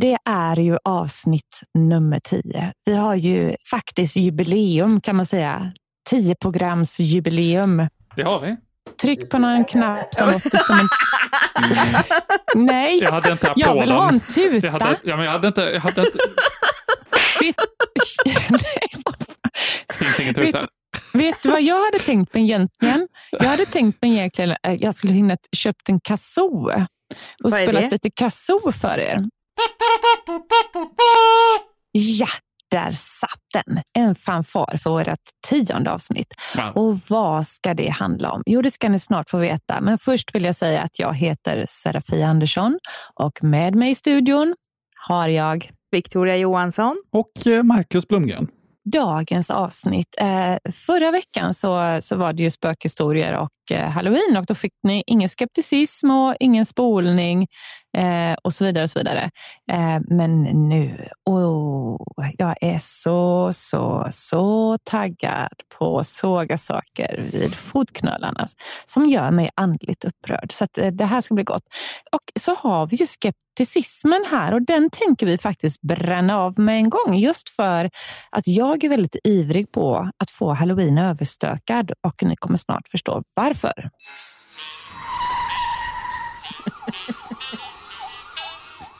Det är ju avsnitt nummer tio. Vi har ju faktiskt jubileum kan man säga. Tio programs jubileum. Det har vi. Tryck på någon knapp som låter som en... Nej, Jag hade inte jag vill ha en tuta. Jag hade, ja, men jag hade inte... Jag hade inte Vet... Det finns ingen Vet, tuta. vet du vad jag hade tänkt mig egentligen? Jag hade tänkt mig egentligen att jag skulle hinna köpt en kazoo och spelat lite kazoo för er. Ja, där satt den. En fanfar för vårt tionde avsnitt. Wow. Och vad ska det handla om? Jo, det ska ni snart få veta. Men först vill jag säga att jag heter Serafia Andersson och med mig i studion har jag Victoria Johansson. Och eh, Marcus Blomgren. dagens avsnitt. Eh, förra veckan så, så var det ju spökhistorier och eh, halloween och då fick ni ingen skepticism och ingen spolning eh, och så vidare. Och så vidare. Eh, men nu, oh, jag är så, så, så taggad på att såga saker vid fotknölarna som gör mig andligt upprörd. Så att, eh, det här ska bli gott. Och så har vi ju skepticismen här och den tänker vi faktiskt bränna av med en gång just för att jag är väldigt ivrig på att få halloween överstökad och ni kommer snart förstå varför.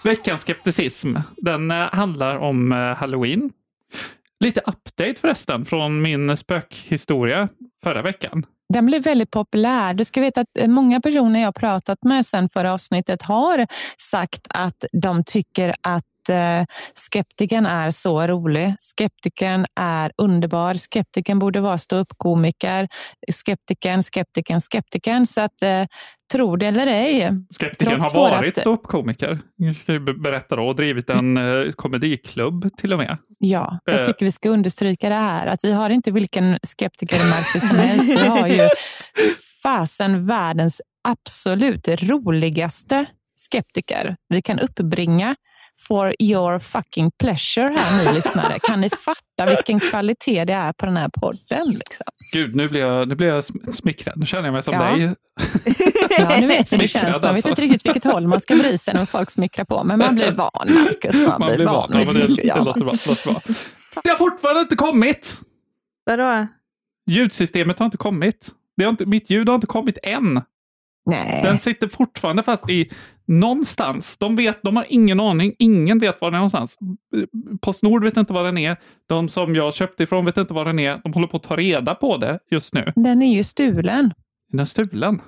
Veckans skepticism, den eh, handlar om eh, halloween. Lite update förresten från min spökhistoria förra veckan. Den blev väldigt populär. Du ska veta att eh, många personer jag pratat med sen förra avsnittet har sagt att de tycker att eh, skeptikern är så rolig. Skeptikern är underbar. Skeptikern borde vara ståuppkomiker. Skeptikern, skeptikern, skeptikern. Så att eh, tro det eller ej. Skeptikern Trots har varit vårat- ståuppkomiker. Berätta då och drivit en eh, komediklubb till och med. Ja, jag tycker vi ska understryka det här. Att vi har inte vilken skeptiker i Marcus som helst. Vi har ju fasen världens absolut roligaste skeptiker vi kan uppbringa for your fucking pleasure här ni lyssnare. Kan ni fatta vilken kvalitet det är på den här podden? Liksom? Gud, nu blir jag, nu blir jag sm- smickrad. Nu känner jag mig som Ja. dig. Ja, nu vet hur det Smickrad känns. Man vet alltså. inte riktigt vilket håll man ska bry sig när folk smickrar på. Men man blir van, Marcus. Man, Man blir van. Ja, vid men det, ja. det låter bra. Det, låter bra. det har fortfarande inte kommit! Vadå? Ljudsystemet har inte kommit. Det har inte, mitt ljud har inte kommit än. Nej. Den sitter fortfarande fast i någonstans. De, vet, de har ingen aning. Ingen vet var den är någonstans. Postnord vet inte var den är. De som jag köpte ifrån vet inte var den är. De håller på att ta reda på det just nu. Den är ju stulen. Den är stulen.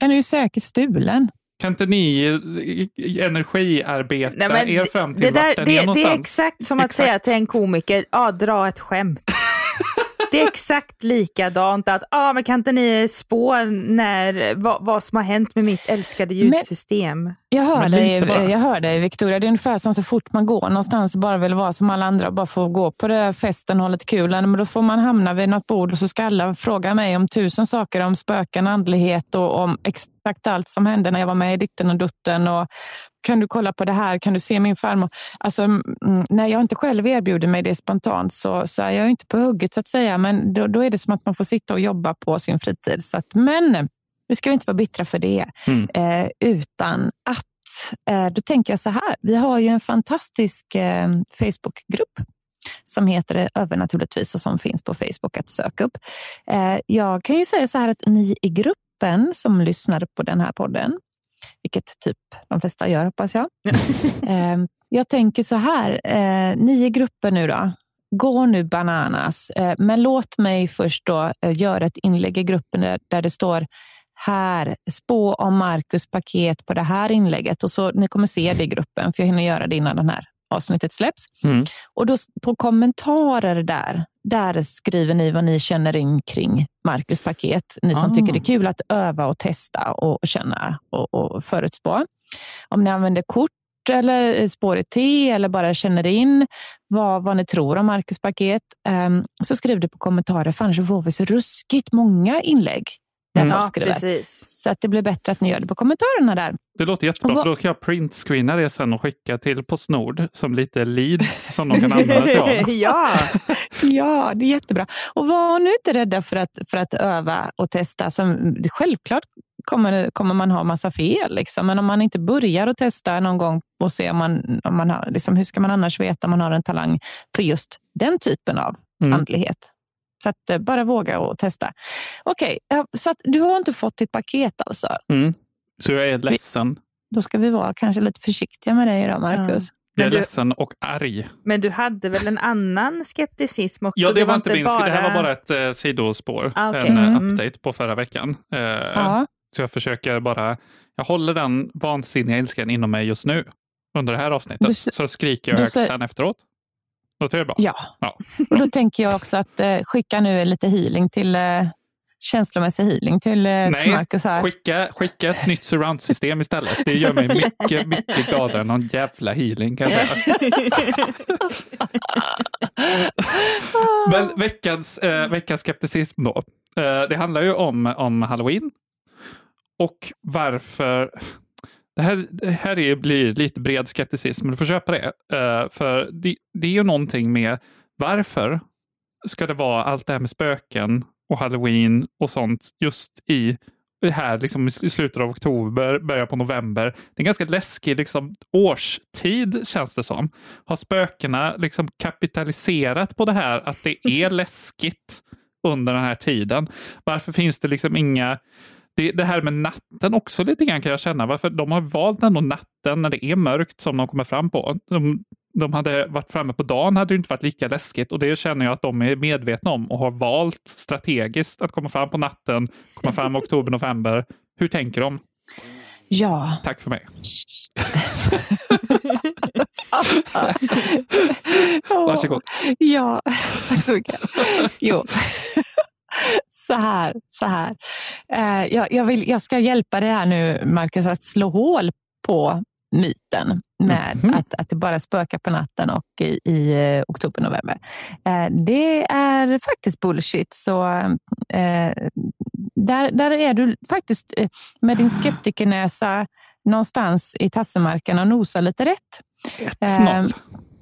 Den är ju säkert stulen. Kan inte ni eh, energiarbeta Nej, men er fram till Det, där, vart den är det, det någonstans? är exakt som att Exakt. säga till en komiker, ja, dra ett skämt. Det är exakt likadant att, ja men kan inte ni spå när, vad, vad som har hänt med mitt älskade ljudsystem? Jag hör, Men dig, bara. jag hör dig Victoria. Det är ungefär som så fort man går någonstans bara vill vara som alla andra och bara få gå på det festen och ha lite kul. Men då får man hamna vid något bord och så ska alla fråga mig om tusen saker om spöken, andlighet och om exakt allt som hände när jag var med i Ditten och Dutten. Och kan du kolla på det här? Kan du se min farmor? Alltså, mm, när jag inte själv erbjuder mig det spontant så, så är jag inte på hugget så att säga. Men då, då är det som att man får sitta och jobba på sin fritid. Så att, men nu ska vi inte vara bittra för det. Mm. Eh, utan att Eh, Då tänker jag så här, vi har ju en fantastisk eh, Facebookgrupp som heter övernaturligtvis och som finns på Facebook att söka upp. Eh, jag kan ju säga så här att ni i gruppen som lyssnar på den här podden, vilket typ de flesta gör hoppas jag. eh, jag tänker så här, eh, ni i gruppen nu då, gå nu bananas, eh, men låt mig först då eh, göra ett inlägg i gruppen där, där det står här, spå om Marcus paket på det här inlägget. Och så Ni kommer se det i gruppen, för jag hinner göra det innan den här avsnittet släpps. Mm. Och då på kommentarer där, där skriver ni vad ni känner in kring Marcus paket. Ni som Ah. tycker det är kul att öva och testa och känna och, och förutspå. Om ni använder kort eller spår i te eller bara känner in vad, vad ni tror om Marcus paket um, så skriv det på kommentarer för annars får vi så ruskigt många inlägg. Där Mm. folk Ja, skriver. precis. Så att det blir bättre att ni gör det på kommentarerna där. Det låter jättebra, för då ska jag printscreena det sen och skicka till Postnord som lite leads som de kan använda sig av. ja, Ja, det är jättebra. Och var nu inte rädda för att, för att öva och testa. Som, självklart kommer, kommer man ha massa fel, liksom. men om man inte börjar att testa någon gång och se om man, om man har, liksom, hur ska man annars veta om man har en talang för just den typen av Mm. andlighet? Så att, eh, bara våga och testa. Okej, ja, så att du har inte fått ditt paket alltså. Mm. Så jag är ledsen. Då ska vi vara kanske lite försiktiga med dig idag, Marcus. Jag är du- ledsen och arg. men du hade väl en annan skepticism också? Ja, det, var inte min. Det här var bara ett eh, sidospår. Ah, okej. En eh, Mm. update på förra veckan. Eh, Ja. Så jag försöker bara, jag håller den vansinniga ilskan inom mig just nu under det här avsnittet. Du så skriker jag högt sen efteråt. Låter det bra? Ja, Ja, och då tänker jag också att eh, skicka nu lite healing till eh, känslomässig healing till, eh, till Nej, Marcus här. skicka, skicka ett nytt surround-system istället. Det gör mig mycket, mycket gladare än någon jävla healing kan jag säga. Men veckans, eh, veckans skepticism då. Eh, det handlar ju om, om halloween. Och varför... Det här, det här är, blir lite bred skepticism, men du får köpa det. Eh, för det, det är ju någonting med varför ska det vara allt det här med spöken och halloween och sånt just i här liksom i slutet av oktober, början på november. Det är en ganska läskig liksom, årstid känns det som. Har spökena liksom kapitaliserat på det här att det är läskigt under den här tiden? Varför finns det liksom inga det, det här med natten också lite grann kan jag känna. Varför de har valt ändå natten när det är mörkt som de kommer fram på. De, de hade varit framme på dagen hade det inte varit lika läskigt och det känner jag att de är medvetna om och har valt strategiskt att komma fram på natten, komma fram i oktober, november. Hur tänker de? Ja. Tack för mig. Varsågod. Ja, tack så mycket. Jo. Så här, så här. Eh, jag, jag, vill, jag ska hjälpa dig här nu, Marcus, att slå hål på myten med Mhm. att, att det bara spökar på natten och i, i eh, oktober, november. Eh, det är faktiskt bullshit. Så eh, där, där är du faktiskt eh, med din skeptikernäsa någonstans i tassemarken och nosar lite rätt. 1-0.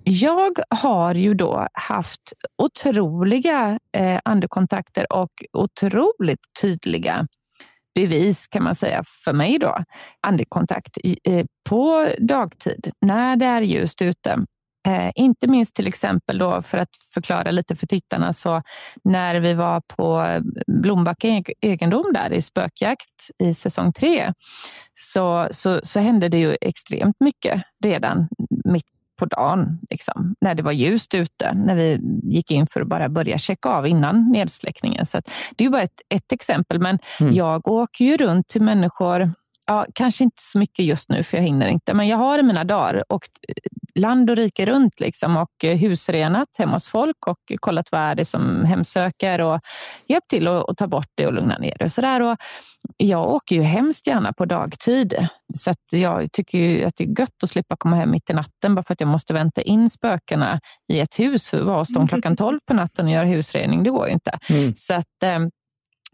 Jag har ju då haft otroliga eh, andekontakter och otroligt tydliga bevis kan man säga för mig då. Andekontakt eh, på dagtid när det är ljust ute. Eh, inte minst till exempel då för att förklara lite för tittarna så när vi var på Blombacka e-, egendom där i spökjakt i säsong tre så, så, så hände det ju extremt mycket redan mitt på dagen, liksom, när det var ljust ute, när vi gick in för att bara börja checka av innan nedsläckningen. Så att, det är bara ett, ett exempel, men Mm. jag åker ju runt till människor, ja, kanske inte så mycket just nu för jag hinner inte, men jag har mina dagar och land och rike runt liksom, och eh, husrenat hemma hos folk och kollat vad är det som hemsöker och hjälpt till att ta bort det och lugna ner det. Och så där. Och jag åker ju hemskt gärna på dagtid. Så att jag tycker att det är gött att slippa komma hem mitt i natten bara för att jag måste vänta in spökena i ett hus. För att vara hos dem klockan 12 på natten och göra husrening, det går ju inte. Mm. Så att eh,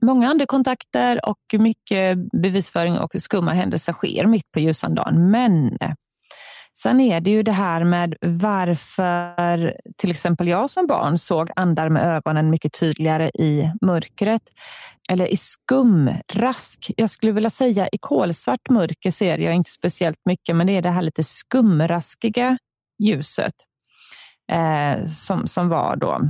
många andekontakter och mycket bevisföring och skumma händelser sker mitt på ljusan dagen. Men sen är det ju det här med varför till exempel jag som barn såg andar med ögonen mycket tydligare i mörkret. Eller i skumrask. Jag skulle vilja säga i kolsvart mörker ser jag inte speciellt mycket, men det är det här lite skumraskiga ljuset eh, som, som var då.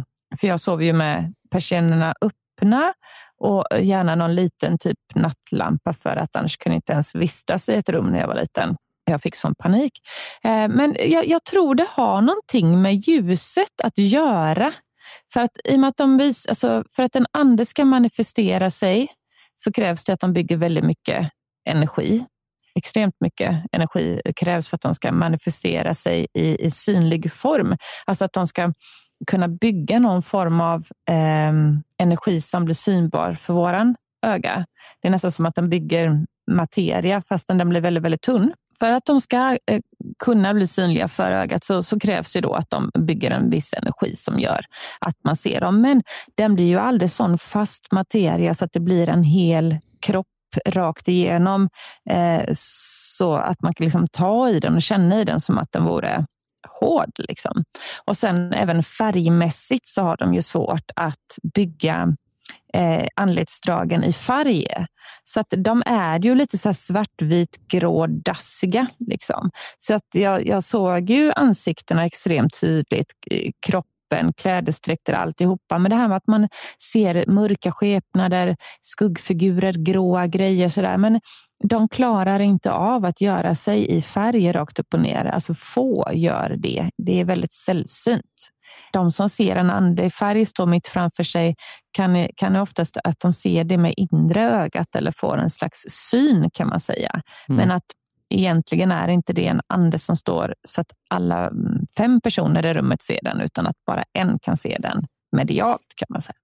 För jag sov ju med persiennerna öppna och gärna någon liten typ nattlampa för att annars kunde jag inte ens vistas i ett rum när jag var liten. Jag fick sån panik. Eh, men jag, jag tror det har någonting med ljuset att göra. För att, i och med att, de vis, alltså, för att en ande ska manifestera sig så krävs det att de bygger väldigt mycket energi. Extremt mycket energi krävs för att de ska manifestera sig i, i synlig form. Alltså att de ska kunna bygga någon form av eh, energi som blir synbar för våran öga. Det är nästan som att de bygger materia fastän den blir väldigt, väldigt tunn för att de ska eh, kunna bli synliga för ögat så, så, krävs det då att de bygger en viss energi som gör att man ser dem. Men den blir ju aldrig sån fast materia så att det blir en hel kropp rakt igenom eh, så att man kan liksom ta i den och känna i den som att den vore hård. Liksom. Och sen även färgmässigt så har de ju svårt att bygga eh, anletsdragen i färg. Så att de är ju lite så svartvit, grå, dassiga. Liksom. Så att jag, jag såg ju ansiktena extremt tydligt, kroppen, klädesdräkter, alltihopa. Men det här med att man ser mörka skepnader, skuggfigurer, gråa grejer sådär. Men de klarar inte av att göra sig i färg rakt upp och ner. Alltså få gör det. Det är väldigt sällsynt. De som ser en ande i färg stå mitt framför sig kan, kan oftast att de ser det med inre ögat eller får en slags syn kan man säga. Mm. Men att egentligen är inte det en ande som står så att alla mm, fem personer i rummet ser den, utan att bara en kan se den medialt kan man säga.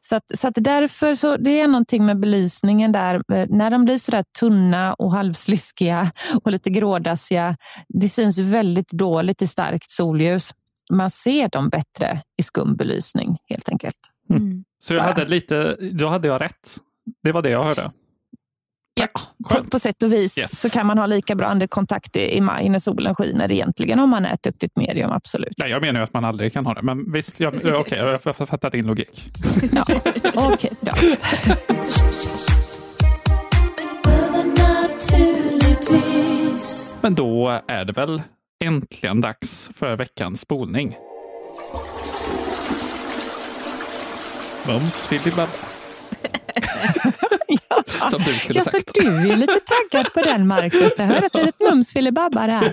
Så, att, så att därför så det är någonting med belysningen där. Eh, när de blir så där tunna och halvsliskiga och lite grådassiga, det syns väldigt dåligt i starkt solljus. Man ser dem bättre i skum belysning helt enkelt. Mm. mm. Så jag hade lite, då hade jag rätt. Det var det jag hörde. Ja, på, på, sätt och vis yes. så kan man ha lika bra andkontakt i, i maj när solen skiner egentligen om man är ett duktigt medium, absolut. Nej, jag menar ju att man aldrig kan ha det, men visst, okej, okay, jag, jag fattar din logik. ja, okej då. Men då är det väl äntligen dags för veckans spolning. Mums filibabba. ja. Som du skulle ja, sagt. Så du är lite taggad på den Marcus. Jag hör ett litet mums filibabba.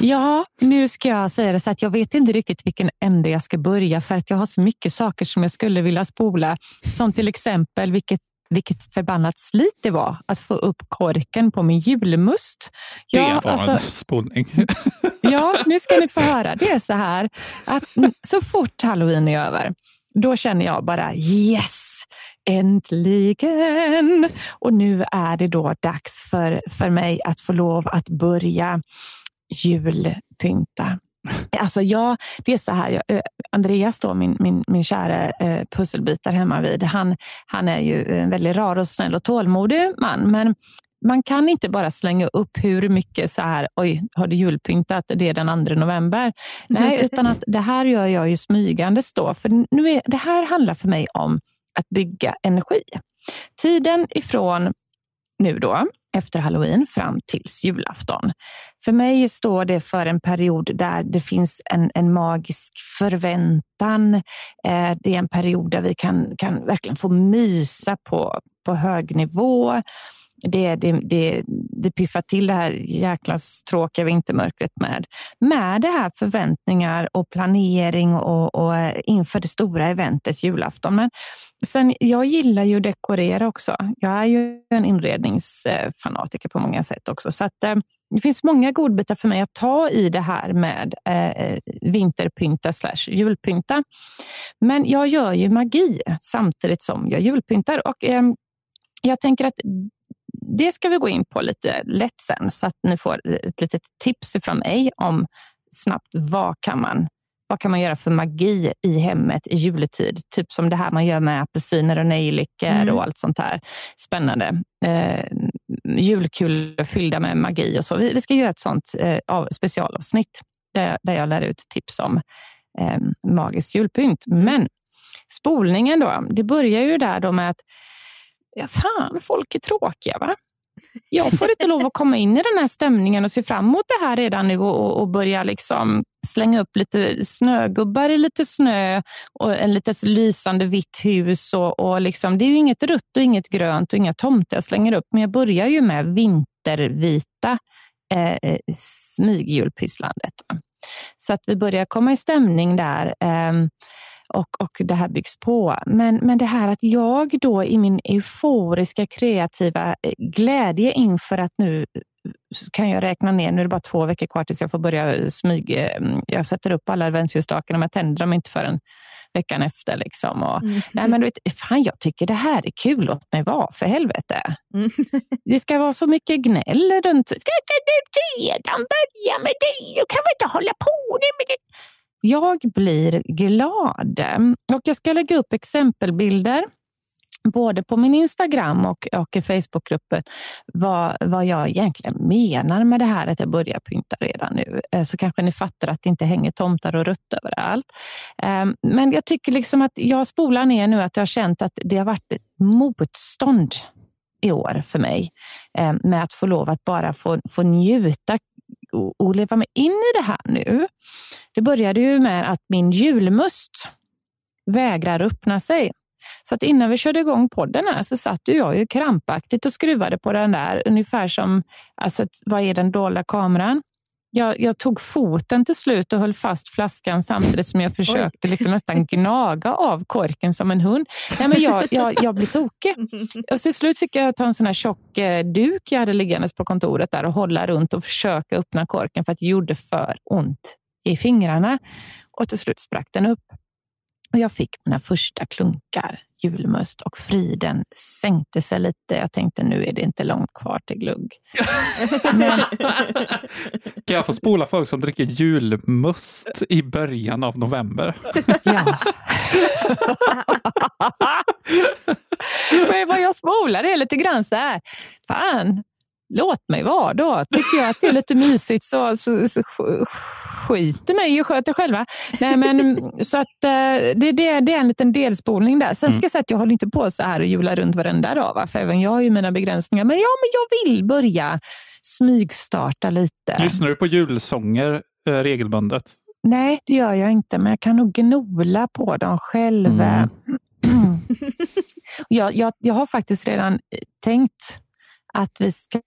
Ja, nu ska jag säga det så att jag vet inte riktigt vilken ände jag ska börja för att jag har så mycket saker som jag skulle vilja spola. Som till exempel vilket vilket förbannat slit det var att få upp korken på min julmust. Ja, det var alltså, en spolning. ja, nu ska ni få höra. Det är så här att så fort halloween är över, då känner jag bara yes, Äntligen! Och nu är det då dags för, för mig att få lov att börja julpynta. Alltså jag, det är så här, jag, Andreas, då, min, min, min kära eh, pusselbitar hemma vid, han, han är ju en väldigt rar och snäll och tålmodig man. Men man kan inte bara slänga upp hur mycket så här, oj, har du julpyntat? Det är den 2 november. Nej, utan att det här gör jag ju smygandes då. För nu är, det här handlar för mig om att bygga energi. Tiden ifrån nu då, efter halloween fram tills julafton. För mig står det för en period där det finns en, en magisk förväntan. Eh, det är en period där vi kan, kan verkligen få mysa på, på hög nivå det, det, det, det piffar till det här jäkla tråkiga vintermörkret med. Med det här förväntningar och planering och, och eh, inför det stora eventet julafton. Men sen, jag gillar ju att dekorera också. Jag är ju en inredningsfanatiker på många sätt också. Så att, eh, det finns många godbitar för mig att ta i det här med eh, eh, vinterpynta slash julpynta. Men jag gör ju magi samtidigt som jag julpyntar. Och, eh, jag tänker att det ska vi gå in på lite lätt sen så att ni får ett litet tips från mig om snabbt vad kan man vad kan man göra för magi i hemmet i juletid? Typ som det här man gör med apelsiner och nejlikor mm. och allt sånt här spännande. Eh, julkulor fyllda med magi och så. Vi, vi ska göra ett sånt eh, specialavsnitt där, där jag lär ut tips om eh, magisk julpynt. Men spolningen då, det börjar ju där då med att ja, fan, folk är tråkiga va? Jag får inte lov att komma in i den här stämningen och se fram emot det här redan nu och, och börja liksom slänga upp lite snögubbar i lite snö och en lite lysande vitt hus. Och, och liksom, det är ju inget rött och inget grönt och inga tomter jag slänger upp, men jag börjar ju med vintervita eh, smygjulpysslandet. Så att vi börjar komma i stämning där. Eh, och, och det här byggs på. Men, men det här att jag då i min euforiska kreativa eh, glädje inför att nu eh, kan jag räkna ner, nu är det bara två veckor kvar tills jag får börja smyga. Eh, jag sätter upp alla adventsljusstakarna men jag tänder dem inte förrän veckan efter. Liksom. Och, Mm. Nej, men du vet, fan, jag tycker det här är kul, låt mig vara, för helvete. Mm. Det ska vara så mycket gnäll runt. Ska du redan börja med det? Du kan väl inte hålla på med det? Jag blir glad och jag ska lägga upp exempelbilder både på min Instagram och, och i Facebookgruppen vad, vad jag egentligen menar med det här att jag börjar pynta redan nu. Eh, så kanske ni fattar att det inte hänger tomtar och rött överallt. Ehm, men jag tycker liksom att jag spolar ner nu att jag har känt att det har varit ett motstånd i år för mig ehm, med att få lov att bara få, få njuta och, och leva mig in i det här nu. Det började ju med att min julmust vägrar öppna sig. Så att innan vi körde igång podden här så satt jag ju krampaktigt och skruvade på den där, ungefär som, alltså, vad är den dolda kameran? Jag, jag tog foten till slut och höll fast flaskan samtidigt som jag försökte liksom nästan gnaga av korken som en hund. Nej, men jag, jag, jag blev tokig. Och till slut fick jag ta en sån här tjock eh, duk jag hade liggandes på kontoret där och hålla runt och försöka öppna korken för att det gjorde för ont i fingrarna. Och till slut sprack den upp. Och jag fick mina första klunkar julmust och friden sänkte sig lite. Jag tänkte nu är det inte långt kvar till glugg. Men, Kan jag få spola folk som dricker julmust i början av november? ja. Men vad jag spolar är lite grann så här, fan, låt mig vara då. Tycker jag att det är lite mysigt så, så, så sk- skiter mig och sköter själva. Nej, men, så att, eh, det, det, det är en liten delspolning där. Sen ska jag säga att jag håller inte på så här och hjular runt varenda dag, va? för även jag har ju mina begränsningar. Men ja, men jag vill börja smygstarta lite. Lyssnar du på julsånger eh, regelbundet? Nej, det gör jag inte, men jag kan nog gnola på dem själv. Mm. jag, jag, jag har faktiskt redan eh, tänkt att vi ska,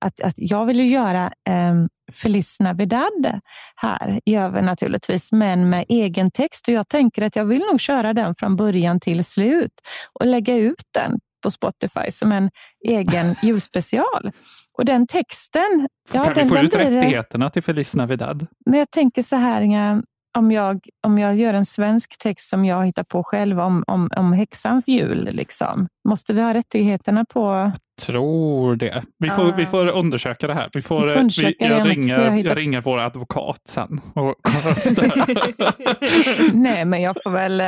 att, att jag vill ju göra um, Feliz Navidad här i över naturligtvis, men med egen text. Och jag tänker att jag vill nog köra den från början till slut och lägga ut den på Spotify som en egen julspecial. Och den texten, ja, kan den, vi få den ut blir, rättigheterna till Feliz Navidad? men jag tänker så här, Inga, om jag, om jag gör en svensk text som jag hittar på själv om, om, om häxans jul, liksom, måste vi ha rättigheterna på... Tror det. Vi får, Ah. vi får undersöka det här. Vi får, Vi får vi undersöka det, jag, får ringer, jag hitta- jag ringer vår advokat sen. Och kollar upp det här. Nej, men jag får väl...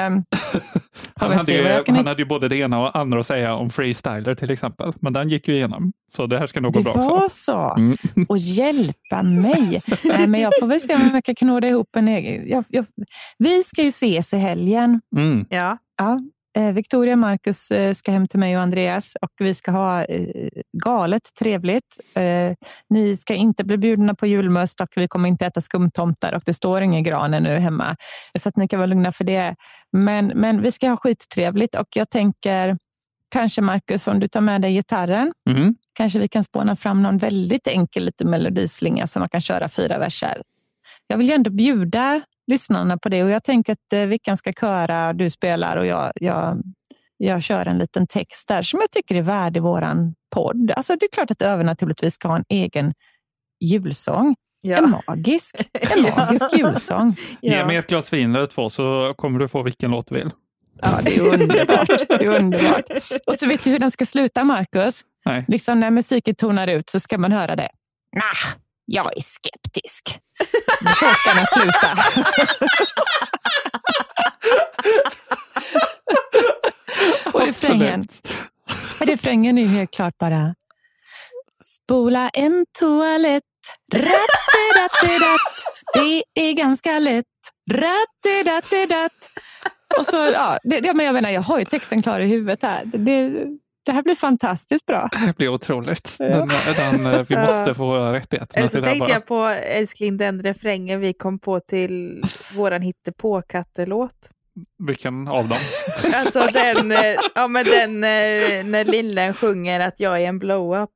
han, hade ju, han hade ju både det ena och andra att säga om freestyler till exempel. Men den gick ju igenom. Så det här ska nog gå Det bra var också. så. Mm. Och hjälpa mig. Nej, men jag får väl se om jag kan knåda ihop en egen... Jag, jag, vi ska ju ses i helgen. Mm. Ja. Ja, Victoria och Marcus eh, ska hem till mig och Andreas och vi ska ha eh, galet trevligt. Eh, ni ska inte bli bjudna på julmust och vi kommer inte äta skumtomtar och det står ingen gran nu hemma. Så att ni kan vara lugna för det. Men, men vi ska ha skittrevligt och jag tänker kanske Marcus, om du tar med dig gitarren, Mm. kanske vi kan spåna fram någon väldigt enkel liten melodislinga som man kan köra fyra verser. Jag vill ju ändå bjuda lyssnarna på det och jag tänker att eh, Vickan ska köra, du spelar och jag, jag, jag kör en liten text där som jag tycker är värd i våran podd. Alltså det är klart att Över naturligtvis ska ha en egen julsång. En Ja. magisk, en magisk julsång. Ge Ja. mig ett glas vin eller två så kommer du få vilken låt du vill. Ja, det är underbart. Det är underbart. Och så vet du hur den ska sluta, Marcus? Nej. Liksom när musiken tonar ut så ska man höra det. Nah, jag är skeptisk. Så ska den sluta. Och refrängen, refrängen är helt klart bara Spola en toalett, ratt-datt-datt. Det är ganska lätt, ratt-datt-datt. Och så, ja, det, det, men jag menar, jag har ju texten klar i huvudet här. Det, det, här blir fantastiskt bra. Det blir otroligt. Den, den, eh, vi måste få rättigheterna Eller så tänkte bara. jag på älskling den refrängen vi kom på till våran hittepå-kattelåt. Vilken av dem? Alltså den, eh, ja men den eh, när Lillen sjunger att jag är en blow-up.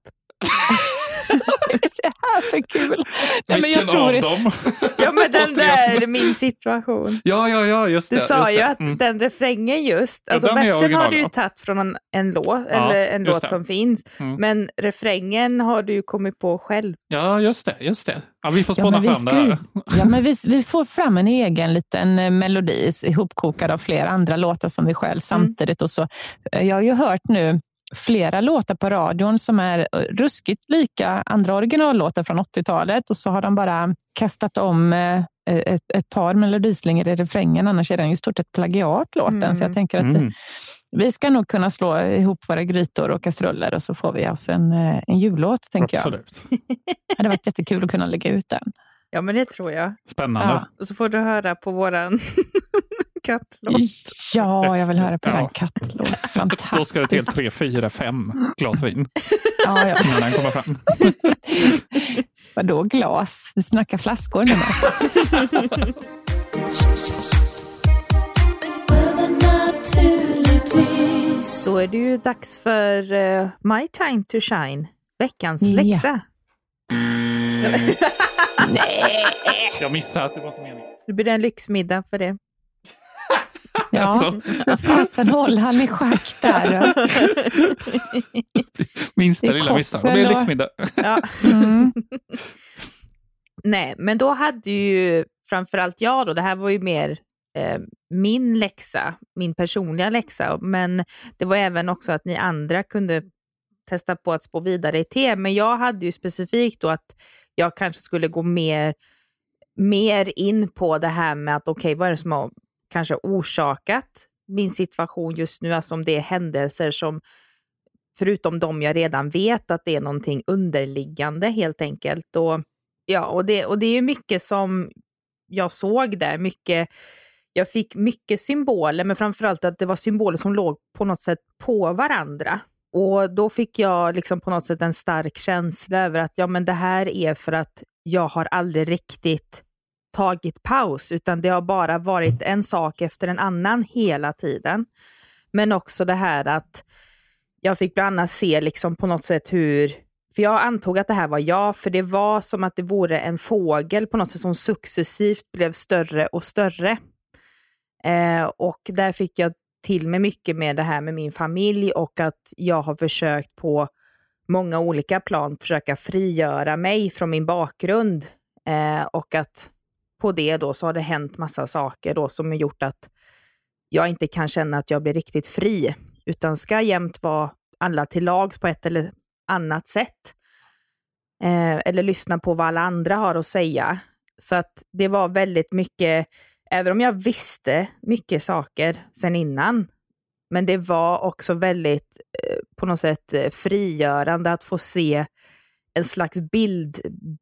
Det här för kul? Nej, men jag tror av dem? Ja men den där, min situation. Ja, ja, ja, just det. Du sa just ju det. att Mm. den refrängen just, Ja, alltså är versen har du ju ja. tagit från en, en låt, Ja, eller en låt det. som finns. Mm. Men refrängen har du ju kommit på själv. Ja, just det. Just det. Ja, vi får Ja, spåna vi, fram det här. ja, men vi, vi får fram en egen liten eh, melodi ihopkokad av flera andra låtar som vi själv samtidigt. Och så, eh, jag har ju hört nu flera låtar på radion som är eh, ruskigt lika andra originallåtar från 80-talet och så har de bara kastat om eh, ett, ett par melodislingor i refrängen, annars är den ju stort sett plagiat låten. Mm. Så jag tänker att vi, Mm. vi ska nog kunna slå ihop våra grytor och kastruller och så får vi oss en, eh, en jullåt, tänker jag. Absolut. Det hade varit jättekul att kunna lägga ut den. Ja men det tror jag. Spännande. Ja. Och så får du höra på våran kattlåt. Ja, jag vill höra på Ja. den kattlåt. Då ska det till Fantastiskt. tre, fyra, fem glas vin Ja, ja. innan den kommer fram. Vadå glas? Vi snackar flaskor nu. Då är det ju dags för eh, My time to shine, veckans Ja. läxa. Jag missade att det var inte meningen. Det blir en lyxmiddag för det. Ja, Alltså, fasen håll han i schack där. minsta lilla misstag. Det lyxmiddag. ja. Mm. Nej, men då hade ju framförallt jag då, det här var ju mer eh, min läxa, min personliga läxa, men det var även också att ni andra kunde testa på att spå vidare i te, men jag hade ju specifikt då att jag kanske skulle gå mer, mer in på det här med att okej, vad är det som har kanske orsakat min situation just nu, alltså om det är händelser som förutom de jag redan vet att det är någonting underliggande helt enkelt. Och, ja, och, det, och det är ju mycket som jag såg där, mycket, jag fick mycket symboler, men framförallt att det var symboler som låg på något sätt på varandra. Och då fick jag liksom på något sätt en stark känsla över att ja, men det här är för att jag har aldrig riktigt tagit paus, utan det har bara varit en sak efter en annan hela tiden. Men också det här att jag fick bland annat se liksom på något sätt hur, för jag antog att det här var jag, för det var som att det vore en fågel på något sätt som successivt blev större och större. Eh, och där fick jag till mig mycket med det här med min familj och att jag har försökt på många olika plan försöka frigöra mig från min bakgrund. Eh, och att på det då så har det hänt massa saker då som har gjort att jag inte kan känna att jag blir riktigt fri, utan ska jämt vara alla till lags på ett eller annat sätt. Eh, eller lyssna på vad alla andra har att säga. Så att det var väldigt mycket, även om jag visste mycket saker sen innan, men det var också väldigt eh, på något sätt eh, frigörande att få se en slags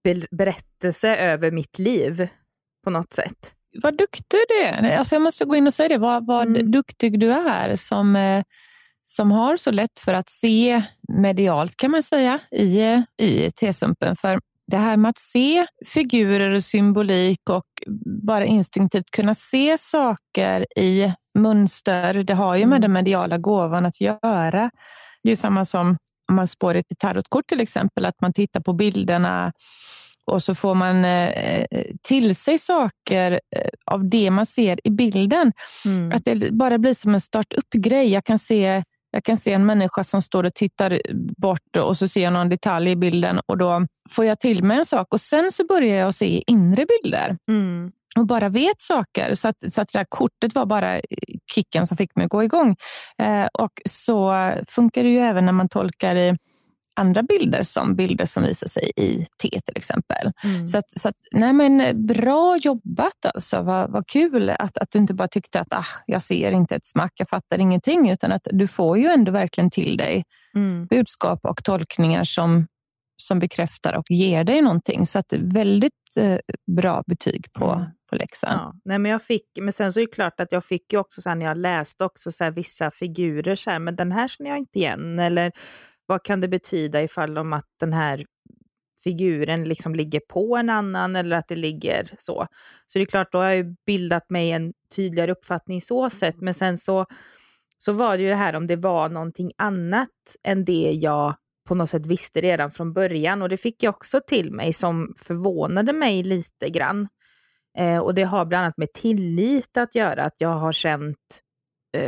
bildberättelse över mitt liv på något sätt. Vad duktig du är. Alltså jag måste gå in och säga det. Vad, vad Mm. duktig du är som, eh, som har så lätt för att se medialt kan man säga i, i T-sumpen. För det här med att se figurer och symbolik och bara instinktivt kunna se saker i mönster, det har ju med Mm. den mediala gåvan att göra. Det är ju samma som om man spår ett tarotkort till exempel, att man tittar på bilderna och så får man eh, till sig saker eh, av det man ser i bilden. Att det bara blir som en start-up-grej. Jag kan se jag kan se en människa som står och tittar bort och så ser jag någon detalj i bilden och då får jag till mig en sak och sen så börjar jag se inre bilder Mm. och bara vet saker. Så att, så att det där kortet var bara kicken som fick mig att gå igång. Eh, och så funkar det ju även när man tolkar i andra bilder som bilder som visar sig i T till exempel. Mm. Så, att, så att, nej men bra jobbat alltså. Vad, vad kul att, att du inte bara tyckte att ah, jag ser inte ett smack, jag fattar ingenting, utan att du får ju ändå verkligen till dig Mm. budskap och tolkningar som, som bekräftar och ger dig någonting. Så att väldigt eh, bra betyg på, Mm. på läxan. Ja, nej men jag fick, men sen så är det klart att jag fick ju också så här, när jag läste också så här, vissa figurer, så här, men den här känner jag inte igen. Eller vad kan det betyda ifall om att den här figuren liksom ligger på en annan eller att det ligger så. Så det är klart, då har jag bildat mig en tydligare uppfattning så sett. Men sen så, så var det ju det här om det var någonting annat än det jag på något sätt visste redan från början och det fick jag också till mig som förvånade mig lite grann. Eh, och det har bland annat med tillit att göra, att jag har känt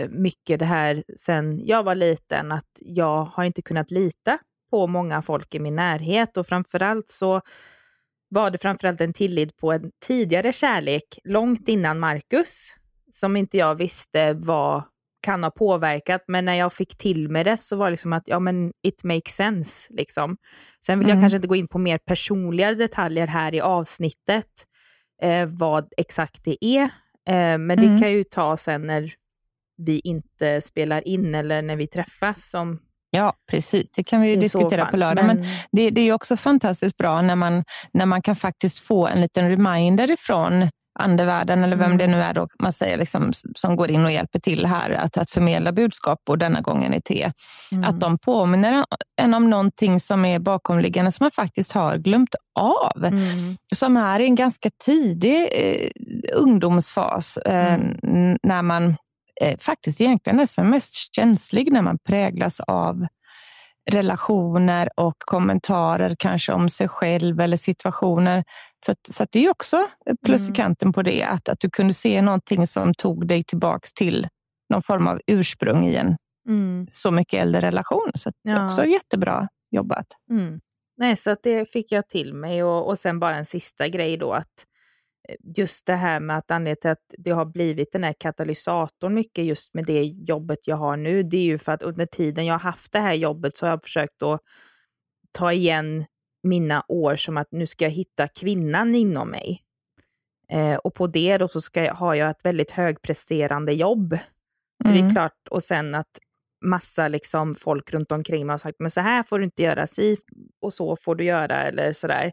mycket det här sen jag var liten, att jag har inte kunnat lita på många folk i min närhet och framförallt så var det framförallt en tillit på en tidigare kärlek långt innan Marcus som inte jag visste vad kan ha påverkat, men när jag fick till mig det så var det liksom att ja men it makes sense. Liksom. Sen vill mm. jag kanske inte gå in på mer personliga detaljer här i avsnittet, eh, vad exakt det är, eh, men mm. det kan ju ta sen när vi inte spelar in eller när vi träffas som Ja, precis. Det kan vi diskutera på lördag. Men, men det, det, är också fantastiskt bra när man, när man kan faktiskt få en liten reminder ifrån andevärlden eller vem mm. det nu är då man säger liksom, som går in och hjälper till här att, att förmedla budskap och denna gången i te. Mm. Att de påminner en om någonting som är bakomliggande som man faktiskt har glömt av. Mm. Som är i en ganska tidig eh, ungdomsfas eh, mm. när man eh, faktiskt egentligen är som mest känslig när man präglas av relationer och kommentarer kanske om sig själv eller situationer. Så, att, så att det är också plus i mm. kanten på det, att, att du kunde se någonting som tog dig tillbaks till någon form av ursprung i en mm. så mycket äldre relation. Så det är också jättebra jobbat. Mm. Nej, så att det fick jag till mig och, och sen bara en sista grej då att just det här med att anledningen till att det har blivit den här katalysatorn mycket just med det jobbet jag har nu, det är ju för att under tiden jag har haft det här jobbet så har jag försökt att ta igen mina år som att nu ska jag hitta kvinnan inom mig. Eh, och på det då så ska jag, har jag ett väldigt högpresterande jobb. Så mm. det är mm. klart, och sen att massa liksom folk runt omkring mig har sagt, men så här får du inte göra, si och så får du göra eller sådär.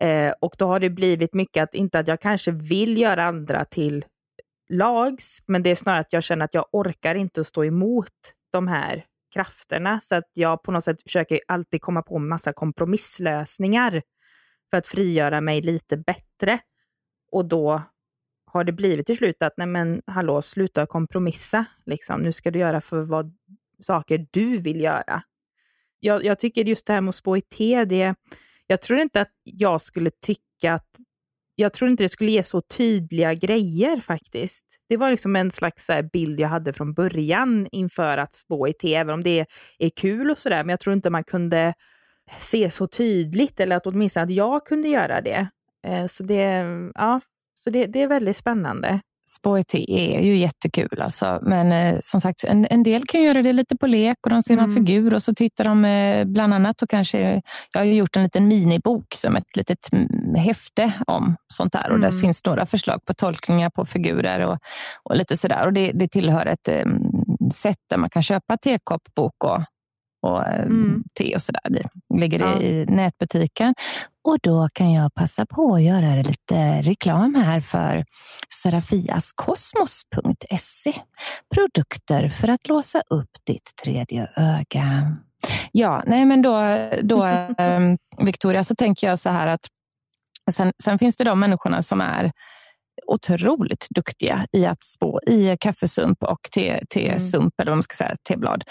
Eh, och då har det blivit mycket att, inte att jag kanske vill göra andra till lags, men det är snarare att jag känner att jag orkar inte att stå emot de här krafterna. Så att jag på något sätt försöker alltid komma på massa kompromisslösningar för att frigöra mig lite bättre. Och då har det blivit till slut att, nej men hallå, sluta kompromissa. Liksom. Nu ska du göra för vad saker du vill göra. Jag, jag tycker just det här med att spå i te, det, jag tror inte att jag skulle tycka att jag tror inte det skulle ge så tydliga grejer faktiskt. Det var liksom en slags eh, bild jag hade från början inför att spå i TV, även om det är kul och sådär, men jag tror inte man kunde se så tydligt, eller att åtminstone att jag kunde göra det. Eh, så det, ja, så det, det är väldigt spännande. Spårte är ju jättekul alltså. Men eh, som sagt, en, en, del kan göra det lite på lek och de ser mm. någon figur och så tittar de eh, bland annat och kanske, jag har gjort en liten minibok som ett litet häfte om sånt där och mm. där finns några förslag på tolkningar på figurer och, och lite sådär. Och det, det tillhör ett eh, sätt där man kan köpa tekoppbok och och eh, mm. te och sådär. Det ligger ja. i nätbutiken. Och då kan jag passa på att göra lite reklam här för serafiaskosmos.se. Produkter för att låsa upp ditt tredje öga. Ja, nej men då, då ehm, Victoria, så tänker jag så här att sen, sen finns det de människorna som är otroligt duktiga i att spå i kaffesump och tesump, te eller vad man ska säga, teblad.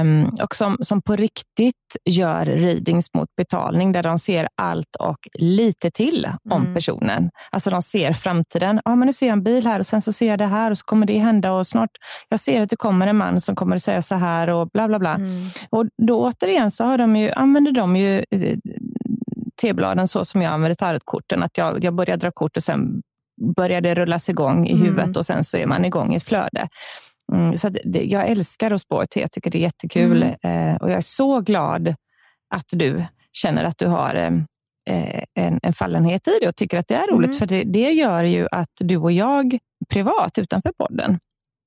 Um, och som, som på riktigt gör readings mot betalning där de ser allt och lite till om mm. personen. Alltså de ser framtiden. Ja, men nu ser jag en bil här och sen så ser jag det här och så kommer det hända och snart jag ser att det kommer en man som kommer att säga så här och bla bla bla. Mm. Och då återigen så har de ju, använder de ju eh, T-bladen så som jag använder tarotkorten. Att jag, jag börjar dra kort och sen börjar det rullas igång i huvudet mm. och sen så är man igång i ett flöde. Mm, så det, jag älskar att spå te, jag tycker det är jättekul mm. eh, och jag är så glad att du känner att du har eh, eh en, en, fallenhet i det och tycker att det är roligt. Mm. För det, det, gör ju att du och jag privat utanför podden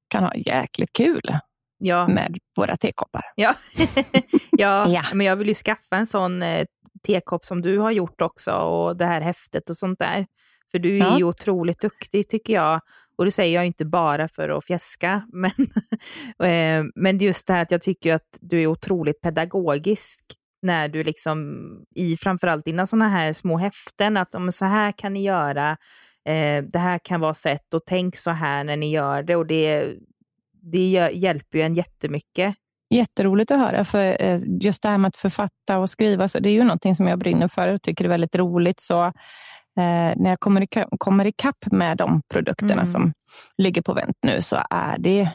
kan ha jäkligt kul ja. med våra tekoppar. Ja. ja, ja, men jag vill ju skaffa en sån eh, tekopp som du har gjort också och det här häftet och sånt där. För du är ja. ju otroligt duktig tycker jag. Och det säger jag inte bara för att fjäska, men, eh, men just det här att jag tycker att du är otroligt pedagogisk när du liksom, i framförallt dina sådana här små häften, att om så här kan ni göra, eh, det här kan vara sätt och tänk så här när ni gör det och det, det hjälper ju en jättemycket. jätteroligt att höra. För eh, just det här med att författa och skriva, så det är ju någonting som jag brinner för och tycker är väldigt roligt. Så Eh, när jag kommer, ikapp, kommer ikapp med de produkterna mm. som ligger på vänt nu så är det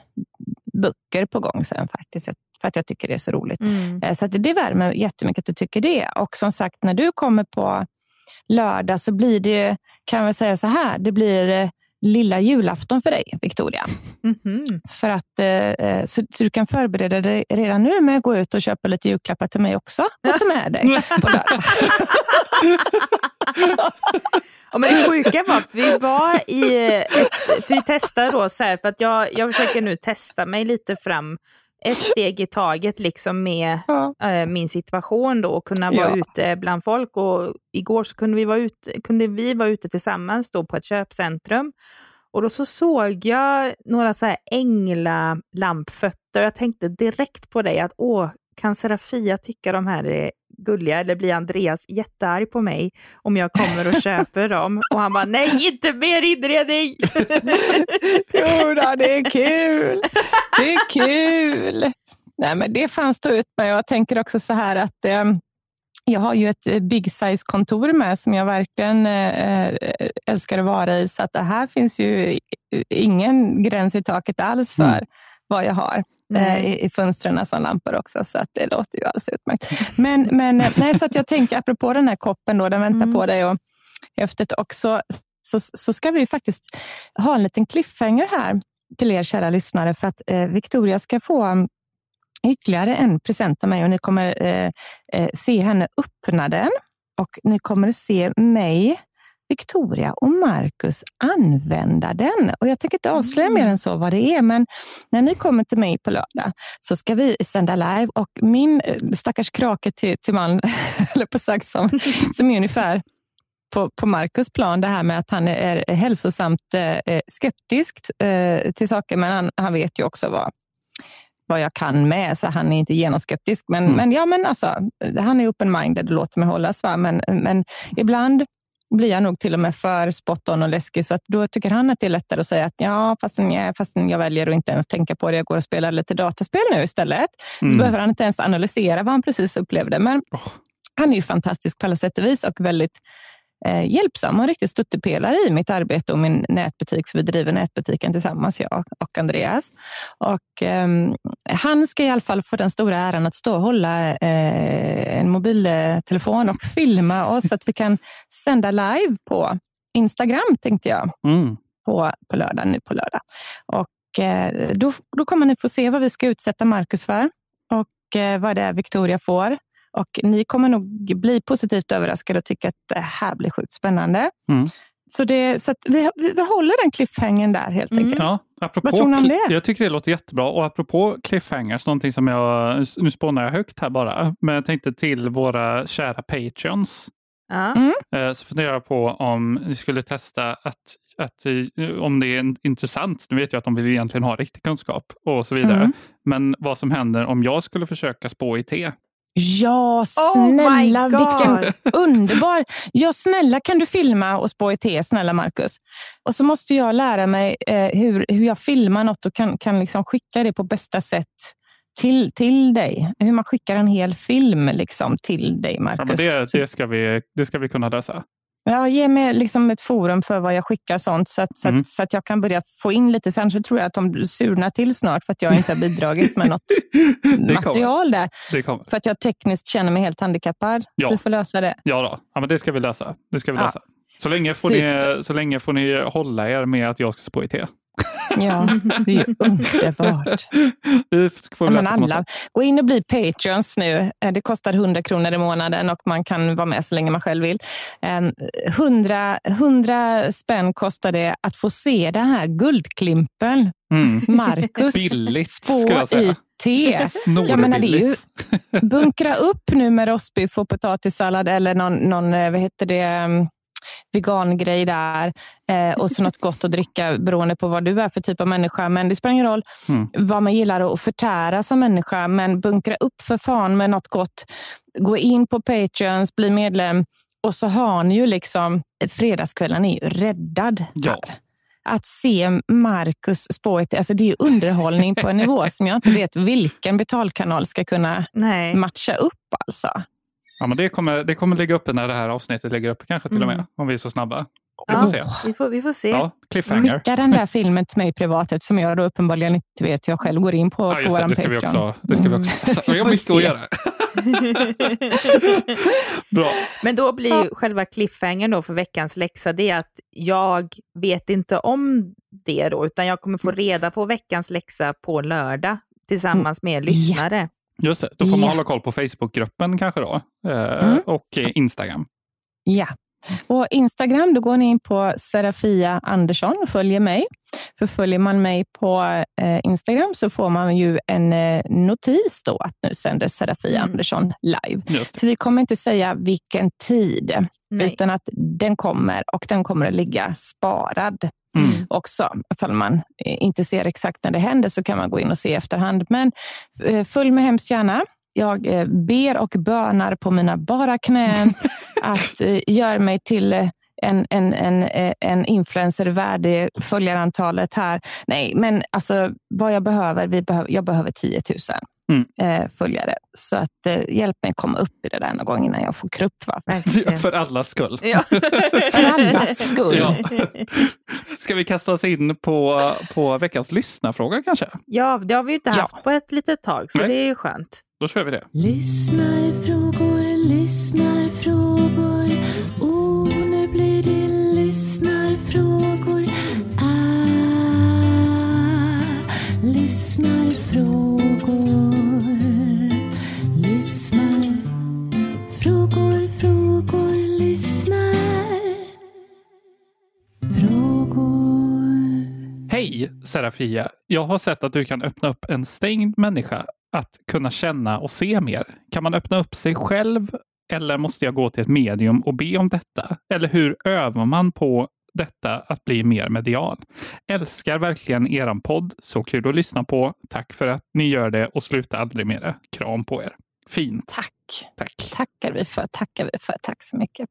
böcker på gång sen faktiskt. För att jag tycker det är så roligt. Mm. Eh, så att det värmer jättemycket att du tycker det. Och som sagt, när du kommer på lördag så blir det, kan jag säga så här, det blir eh, lilla julafton för dig, Victoria. Mm -hmm. För att, eh, så, så, du kan förbereda dig redan nu med att gå ut och köpa lite julklappar till mig också och ta med dig på lördag. ja, men det sjuka var att vi var i ett, för vi testade då så här, för att jag, jag försöker nu testa mig lite fram ett steg i taget liksom med ja. äh, min situation då och kunna vara ja. ute bland folk. Och igår så kunde vi, vara ute, kunde vi vara ute tillsammans då på ett köpcentrum. Och då så såg jag några så häränglalampfötter och jag tänkte direkt på dig att åh, kan Serafia tycka de här är gulliga eller blir Andreas jättearg på mig om jag kommer och köper dem? Och han bara, nej inte mer inredning! jo då, det är kul! Det är kul! Nej, men det fanns stå ut med. Jag tänker också så här att eh, jag har ju ett eh, big size kontor med som jag verkligen eh, eh, älskar att vara i. Så att det här finns ju ingen gräns i taket alls för mm. vad jag har eh, i, i fönstren som lampor också. Så att det låter ju alldeles utmärkt. Men, men eh, nej, så att jag tänker, apropå den här koppen, då, den väntar mm. på dig och häftet också, så, så ska vi faktiskt ha en liten cliffhanger här till er kära lyssnare för att eh, Victoria ska få ytterligare en present av mig och ni kommer eh, eh, se henne öppna den och ni kommer se mig, Victoria och Marcus använda den. Och Jag tänker inte avslöja mm. mer än så vad det är, men när ni kommer till mig på lördag så ska vi sända live och min eh, stackars krake till, till man, eller på sagt som, som är ungefär på, på Marcus plan, det här med att han är hälsosamt eh, skeptisk eh, till saker, men han, han vet ju också vad, vad jag kan med, så han är inte genomskeptisk. Men, mm. men, ja, men alltså, han är open-minded och låter mig hållas. Va? Men, men ibland blir jag nog till och med för spot on och läskig, så att då tycker han att det är lättare att säga att ja, fastän jag, fastän jag väljer att inte ens tänka på det, jag går och spelar lite dataspel nu istället, mm. så behöver han inte ens analysera vad han precis upplevde. Men oh. han är ju fantastisk på alla sätt och vis och väldigt eh, hjälpsam och en riktig stöttepelare i mitt arbete och min nätbutik, för vi driver nätbutiken tillsammans, jag och Andreas. Och, eh, han ska i alla fall få den stora äran att stå och hålla eh, en mobiltelefon och filma oss så att vi kan sända live på Instagram, tänkte jag, mm. på, på lördag, nu på lördag. Och, eh, då, då kommer ni få se vad vi ska utsätta Marcus för och eh, vad det är Victoria får och ni kommer nog bli positivt överraskade och tycka att det här blir sjukt spännande. Mm. Så, det, så vi, vi, vi håller den cliffhangern där helt mm. enkelt. Ja, apropå, Vad tror ni om det? Jag tycker det låter jättebra. Och apropå cliffhangers, någonting som jag, nu spånar jag högt här bara, men jag tänkte till våra kära patreons. Mm. Eh, så funderar jag på om ni skulle testa att, att eh, om det är intressant, nu vet jag att de vill egentligen ha riktig kunskap och så vidare, mm. men vad som händer om jag skulle försöka spå i te. Ja, oh snälla oh vilken underbar... Ja, snälla kan du filma och spå i te, snälla Marcus. Och så måste jag lära mig eh, hur, hur jag filmar något och kan, kan liksom skicka det på bästa sätt till, till dig. Hur man skickar en hel film liksom, till dig, Marcus. Ja, men det, det, ska vi, det ska vi kunna lösa. Ja, ge mig liksom ett forum för vad jag skickar sånt så att, mm. så, att, så att jag kan börja få in lite. Sen så tror jag att de surnar till snart för att jag inte har bidragit med något material där. För att jag tekniskt känner mig helt handikappad. Ja. Vi får lösa det. Ja, då. ja men det ska vi lösa. Det ska vi lösa. Ja. Så, länge får ni, så länge får ni hålla er med att jag ska spå i te. Ja, det är underbart. ja, men alla, gå in och bli Patreons nu. Eh, det kostar 100 kronor i månaden och man kan vara med så länge man själv vill. 100, 100 spänn kostar det att få se den här guldklimpen. Mm. Marcus Billigt, skulle jag säga. te. Jag menar, det är ju, bunkra upp nu med rostbiff och potatissallad eller någon, någon eh, vad heter det, mm, vegangrej där eh, och så något gott att dricka beroende på vad du är för typ av människa. Men det spelar ingen roll mm. vad man gillar att förtära som människa. Men bunkra upp för fan med något gott. Gå in på Patreons, bli medlem och så har ni ju liksom, fredagskvällen är ju räddad. Ja. att se Marcus spåret, alltså det är underhållning på en nivå som jag inte vet vilken betalkanal ska kunna Nej. matcha upp. alltså. Ja, men det, kommer, det kommer ligga uppe när det här avsnittet ligger uppe kanske till och med, Mm. om vi är så snabba. Vi Ja. får se. Vi får, vi får se. Ja, cliffhanger. Skicka den där filmen till mig privat eftersom jag då uppenbarligen inte vet hur jag själv går in på, Ja, på vår det ska vi Patreon. också. Det ska vi också. Så, vi har mycket att se. göra. Bra. Men då blir ju själva cliffhangern då för veckans läxa det är att jag vet inte om det då, utan jag kommer få reda på veckans läxa på lördag tillsammans med lyssnare. Just det, då får man Ja. hålla koll på Facebookgruppen kanske då. Eh, Mm. Och Instagram. Ja. Och Instagram, då går ni in på Serafia Andersson och följer mig. För följer man mig på eh, Instagram så får man ju en eh, notis då att nu sänder Serafia Mm. Andersson live. För vi kommer inte säga vilken tid, Nej. utan att den kommer och den kommer att ligga sparad Mm. också. Ifall man eh, inte ser exakt när det händer så kan man gå in och se i efterhand. Men eh, följ mig hemskt gärna. Jag eh, ber och bönar på mina bara knän att göra mig till en, en, en, en influencer värdig följarantalet här. Nej, men alltså vad jag behöver, vi behöver jag behöver 10 000 Mm. eh, följare. Så att eh, hjälp mig komma upp i det där någon gång innan jag får krupp. Va? Verkligen. För allas skull. Ja. För allas skull. Ja. Ska vi kasta oss in på, på veckans lyssnarfråga kanske? ja, det har vi ju inte Ja. haft på ett litet tag, så Nej. det är ju skönt. Då kör vi det. Lyssnarfrågor, lyssnarfrågor. Oh, nu blir det lyssnarfrågor. Ah, lyssnarfrågor. Hej Serafia! Jag har sett att du kan öppna upp en stängd människa att kunna känna och se mer. Kan man öppna upp sig själv eller måste jag gå till ett medium och be om detta? Eller hur övar man på detta att bli mer medial? Älskar verkligen eran podd. Så kul att lyssna på. Tack för att ni gör det och sluta aldrig med det. Kram på er. Fint. Tack. Tack. tackar vi för. Tackar vi för. Tack så mycket.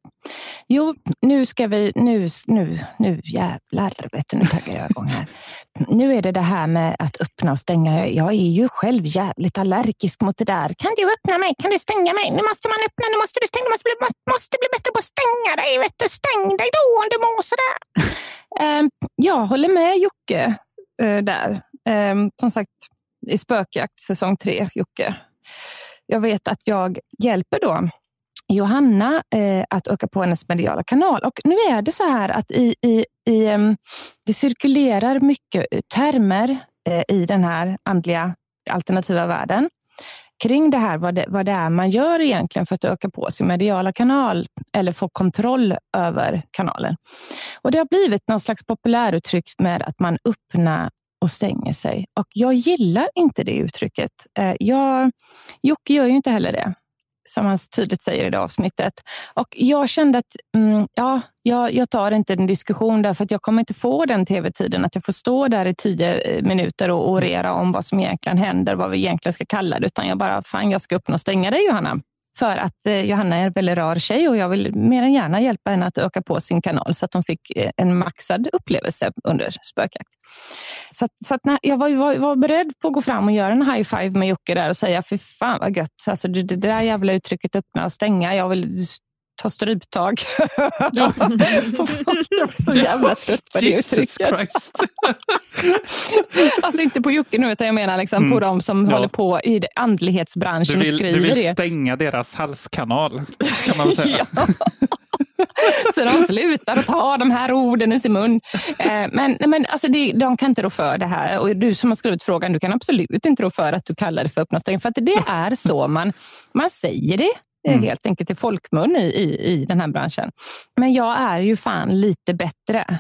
Jo, nu ska vi... Nu, nu, nu jävlar, vet du, nu taggar jag igång här. Nu är det det här med att öppna och stänga. Jag- är ju själv jävligt allergisk mot det där. Kan du öppna mig? Kan du stänga mig? Nu måste man öppna, nu måste du stänga. Du måste bli, måste, bli bättre på att stänga dig. Vet du. Stäng dig då om du mår sådär. Ehm, jag håller med Jocke eh, där. Ehm, som sagt, i Spökjakt säsong tre, Jocke. Jag vet att jag hjälper då Johanna eh, att öka på hennes mediala kanal. Och nu är det så här att i, i, i, det cirkulerar mycket eh, termer eh, i den här andliga alternativa världen kring det här, vad det, vad det är man gör egentligen för att öka på sin mediala kanal eller få kontroll över kanalen. Och Det har blivit någon slags populäruttryck med att man öppnar och stänger sig. Och Jag gillar inte det uttrycket. Eh, jag, Jocke gör ju inte heller det som han tydligt säger i det avsnittet. Och jag kände att mm, ja, jag, jag tar inte en diskussion därför att jag kommer inte få den tv-tiden att jag får stå där i tio eh, minuter och orera om vad som egentligen händer, vad vi egentligen ska kalla det, utan jag bara, fan jag ska öppna och stänga dig Johanna. För att eh, Johanna är en väldigt rar tjej och jag vill mer än gärna hjälpa henne att öka på sin kanal så att hon fick eh, en maxad upplevelse under spökjakt. Så, att, så att när, jag var, var, var beredd på att gå fram och göra en high five med Jocke där och säga, fy fan vad gött. Alltså, det, det där jävla uttrycket öppna och stänga, jag vill ta stryptag. Ja. Jag blir så jävla trött på det uttrycket. Alltså inte på Jocke nu, utan jag menar liksom Mm. på de som Ja. håller på i det- Du andlighetsbranschen vill, och du skriver vill det. stänga deras halskanal, kan man säga. Ja. Så de slutar att ta de här orden i sin mun. Eh, Men, men alltså det, de kan inte rå för det här. Och du som har skrivit frågan, du kan absolut inte rå för att du kallar det för öppna stäng. För att det är så man, man säger det. Eh, Mm. Helt enkelt i folkmun i, i, i den här branschen. Men jag är ju fan lite bättre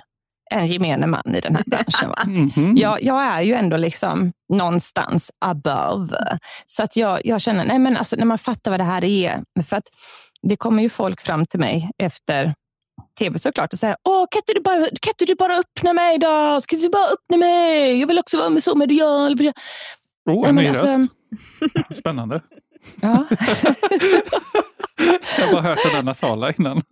än gemene man i den här branschen. Va? Mhm. jag, jag är ju ändå liksom någonstans above. Så att jag, jag känner, nej men alltså när man fattar vad det här är. För att det kommer ju folk fram till mig efter tv såklart och säger, åh kan inte du bara, kan inte du bara öppna mig då? Ska du bara öppna mig? Jag vill också vara med så medial. Oh, en ny alltså- röst. Spännande. Ja. Jag har bara hört den där nasala innan.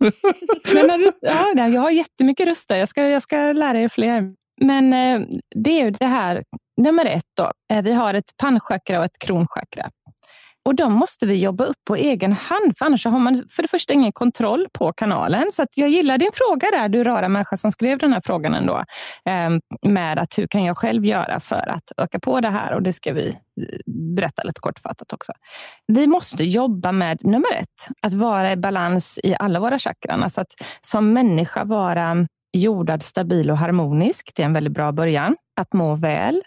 Men när du, ja, jag har jättemycket röster. Jag ska, jag ska lära er fler. men eh, det är ju det här, nummer ett då. Eh, vi har ett pannchakra och ett kronchakra. Och de måste vi jobba upp på egen hand, för annars har man för det första ingen kontroll på kanalen. Så att jag gillar din fråga där, du rara människa som skrev den här frågan ändå. Ehm, med att hur kan jag själv göra för att öka på det här? Och det ska vi eh, berätta lite kortfattat också. Vi måste jobba med nummer ett, att vara i balans i alla våra chakran. Alltså att som människa vara jordad, stabil och harmonisk. Det är en väldigt bra början. Att må väl.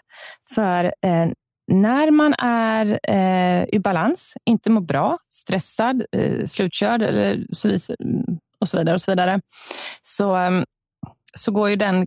För eh, när man är eh, i balans, inte mår bra, stressad, eh, slutkörd eller så och så vidare, och så, vidare så, ehm, så går ju den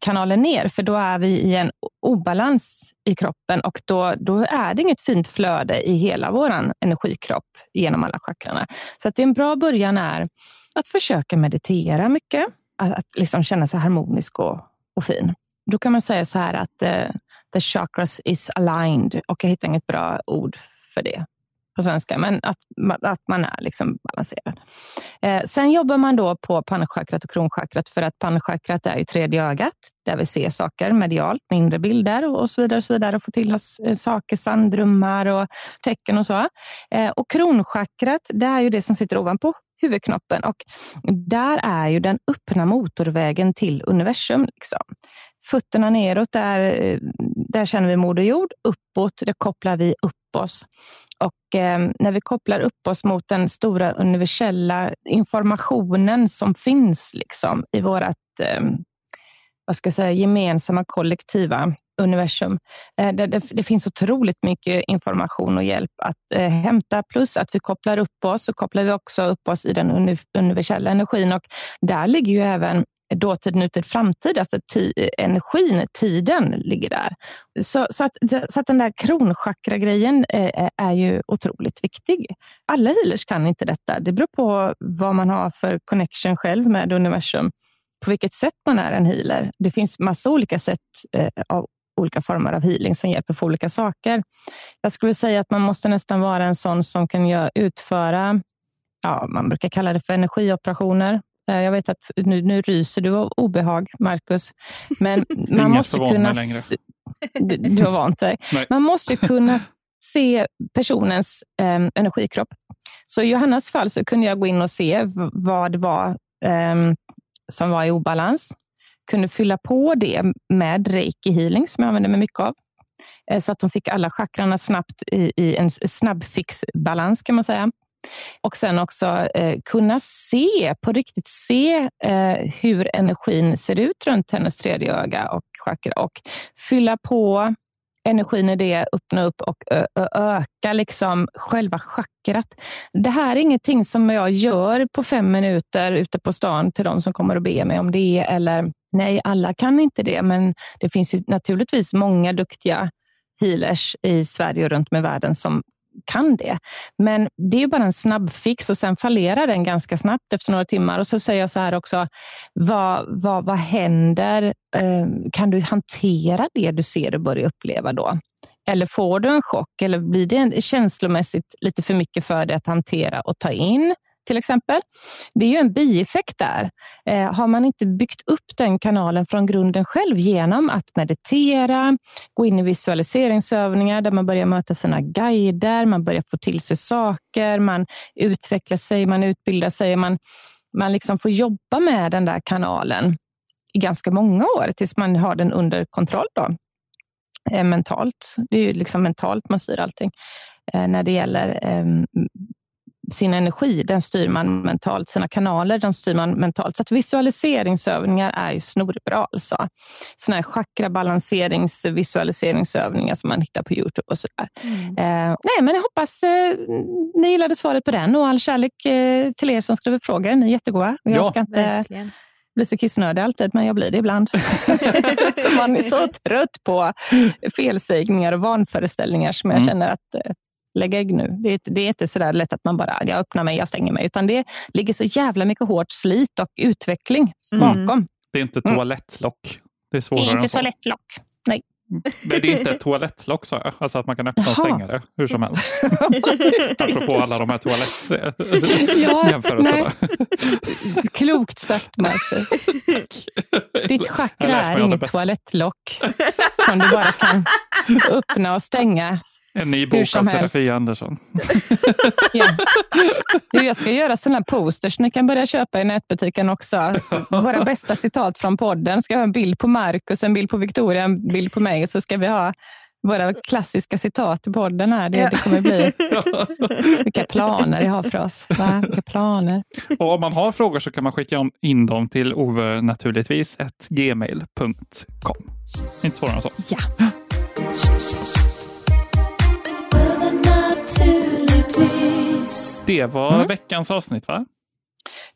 kanalen ner, för då är vi i en obalans i kroppen och då, då är det inget fint flöde i hela vår energikropp genom alla chakrarna. Så att det är en bra början är att försöka meditera mycket, att, att liksom känna sig harmonisk och, och fin. Då kan man säga så här att eh, the chakras is aligned och jag hittar inget bra ord för det på svenska, men att, att man är liksom balanserad. Eh, sen jobbar man då på pannchakrat och kronchakrat för att pannchakrat är ju tredje ögat där vi ser saker medialt mindre bilder och så vidare och så vidare och får till oss eh, saker, sandrummar och tecken och så. Eh, och kronchakrat, det är ju det som sitter ovanpå huvudknoppen och där är ju den öppna motorvägen till universum. Liksom. Fötterna neråt, där, eh, där känner vi Moder Jord. Uppåt, där kopplar vi upp oss. Och eh, när vi kopplar upp oss mot den stora universella informationen som finns liksom, i vårt eh, vad ska jag säga, gemensamma kollektiva universum. Eh, det, det, det, finns otroligt mycket information och hjälp att eh, hämta. Plus att vi kopplar upp oss, så kopplar vi också upp oss i den uni, universella energin. Och där ligger ju även dåtid, nutid, framtid. Alltså energin, tiden ligger där. Så, så, att, så att den där kronchakra-grejen är, är ju otroligt viktig. Alla healers kan inte detta. Det beror på vad man har för connection själv med universum. På vilket sätt man är en healer. Det finns massa olika sätt eh, av olika former av healing som hjälper för olika saker. Jag skulle säga att man måste nästan vara en sån som kan utföra, ja, man brukar kalla det för energioperationer. Jag vet att nu, nu ryser du av obehag, Marcus. Men man måste kunna... Du, du har vant dig. Man måste kunna se personens eh, energikropp. Så i Johannas fall så kunde jag gå in och se vad det var eh, som var i obalans. Kunde fylla på det med reiki healing som jag använder mig mycket av. Så att de fick alla chakrarna snabbt i, i en snabbfixbalans kan man säga. Och sen också eh, kunna se, på riktigt se eh, hur energin ser ut runt hennes tredje öga och chakra och fylla på energin i det, öppna upp och öka liksom själva chakrat. Det här är ingenting som jag gör på fem minuter ute på stan till de som kommer och ber mig om det. Eller nej, alla kan inte det, men det finns naturligtvis många duktiga healers i Sverige och runt om i världen som kan det. Men det är bara en snabb fix och sen fallerar den ganska snabbt efter några timmar. Och så säger jag så här också, vad, vad, vad händer? Ehm, kan du hantera det du ser och börjar uppleva då? Eller får du en chock eller blir det känslomässigt lite för mycket för dig att hantera och ta in? Till exempel. Det är ju en bieffekt där. Eh, har man inte byggt upp den kanalen från grunden själv genom att meditera, gå in i visualiseringsövningar där man börjar möta sina guider, man börjar få till sig saker, man utvecklar sig, man utbildar sig, man, man liksom får jobba med den där kanalen i ganska många år tills man har den under kontroll. Då. Eh, mentalt. Det är ju liksom mentalt man styr allting. Eh, när det gäller eh, sin energi, den styr man mentalt. Sina kanaler, den styr man mentalt. Så att visualiseringsövningar är ju snorbra. Alltså. Såna här chakrabalanseringsvisualiseringsövningar som man hittar på Youtube och sådär. Mm. Eh, nej, men jag hoppas eh, ni gillade svaret på den och all kärlek eh, till er som skriver frågor. Ni är jättegoda. Jag Ja, ska inte verkligen. bli så kissnödig alltid, men jag blir det ibland. Man är så trött på felsägningar och vanföreställningar som jag Mm. känner att eh, lägga ägg nu. Det är, inte- det är inte så där lätt att man bara jag öppnar mig, jag stänger mig. Utan det ligger så jävla mycket hårt slit och utveckling Mm. bakom. Det är inte Mm. toalettlock. Det är Det svårare är inte än så lätt lock. Nej. Men det är inte ett toalettlock sa jag. Alltså att man kan öppna och stänga det hur som helst. Apropå alla de här Ja, toalettjämförelserna. Klokt sagt, Marcus. Ditt chakra är det inget toalettlock som du bara kan öppna och stänga. En ny bok av. Serafia Andersson. Ja. Jag ska göra sådana posters ni kan börja köpa i nätbutiken också. Våra bästa citat från podden. Ska ha en bild på Marcus, en bild på Victoria, en bild på mig. Så ska vi ha våra klassiska citat i podden här. Det, Ja. det kommer bli vilka planer jag har för oss. Va? Vilka planer. Och om man har frågor så kan man skicka in dem till ove naturligtvis gmail.com. Inte svårare än så. Ja. Det var Mm. veckans avsnitt va?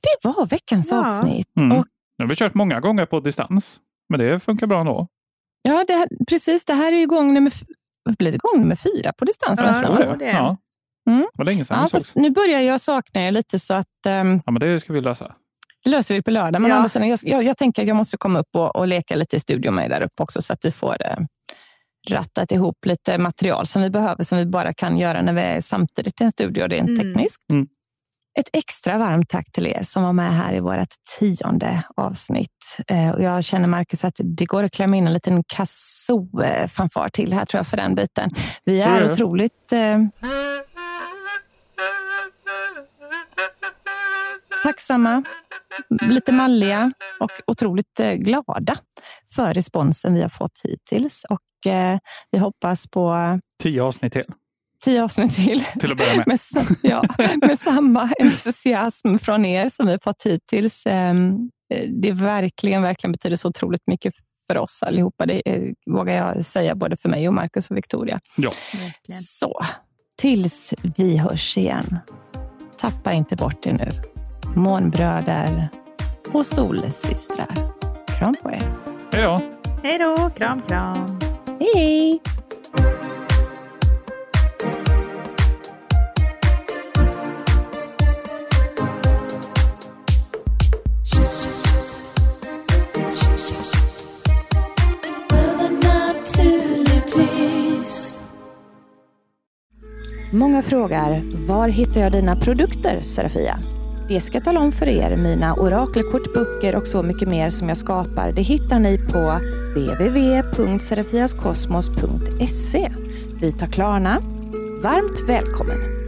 Det var veckans Ja. avsnitt. Mm. Och Nu har vi kört många gånger på distans. Men det funkar bra ändå. ja, det här, precis. Det här är ju gång nummer, blir det gång nummer fyra på distans Ja, nästan. jag. det. Ja. Mm. Det var länge sedan Ja, nu börjar jag sakna er lite så att ehm, Ja, men det ska vi lösa. det löser vi på lördag. Men Ja. andra sidan, jag, jag, jag tänker att jag måste komma upp och, och leka lite i studion med er där uppe också så att vi får eh, rattat ihop lite material som vi behöver som vi bara kan göra när vi är samtidigt i en studio rent Mm. tekniskt. Mm. Ett extra varmt tack till er som var med här i vårt tionde avsnitt. Eh, och jag känner Marcus att det går att klämma in en liten kasso-fanfar till här tror jag för den biten. Vi är jag. otroligt eh, tacksamma, lite malliga och otroligt eh, glada för responsen vi har fått hittills. Och eh, vi hoppas på Tio avsnitt till, tio avsnitt till till att börja med. med, ja, med samma entusiasm från er som vi har fått hittills. Ehm, eh, Det verkligen, verkligen betyder så otroligt mycket för oss allihopa. Det eh, vågar jag säga både för mig och Marcus och Victoria. Ja. Verkligen. Så, tills vi hörs igen. Tappa inte bort er nu. Månbröder och solsystrar. Kram på er. Hej då! Hej då, kram kram. Hej, hej! Många frågar, var hittar jag dina produkter, Serafia? Det ska jag tala om för er. Mina orakelkort, böcker och så mycket mer som jag skapar, det hittar ni på www.serafiaskosmos.se. Vi tar Klarna. Varmt välkommen!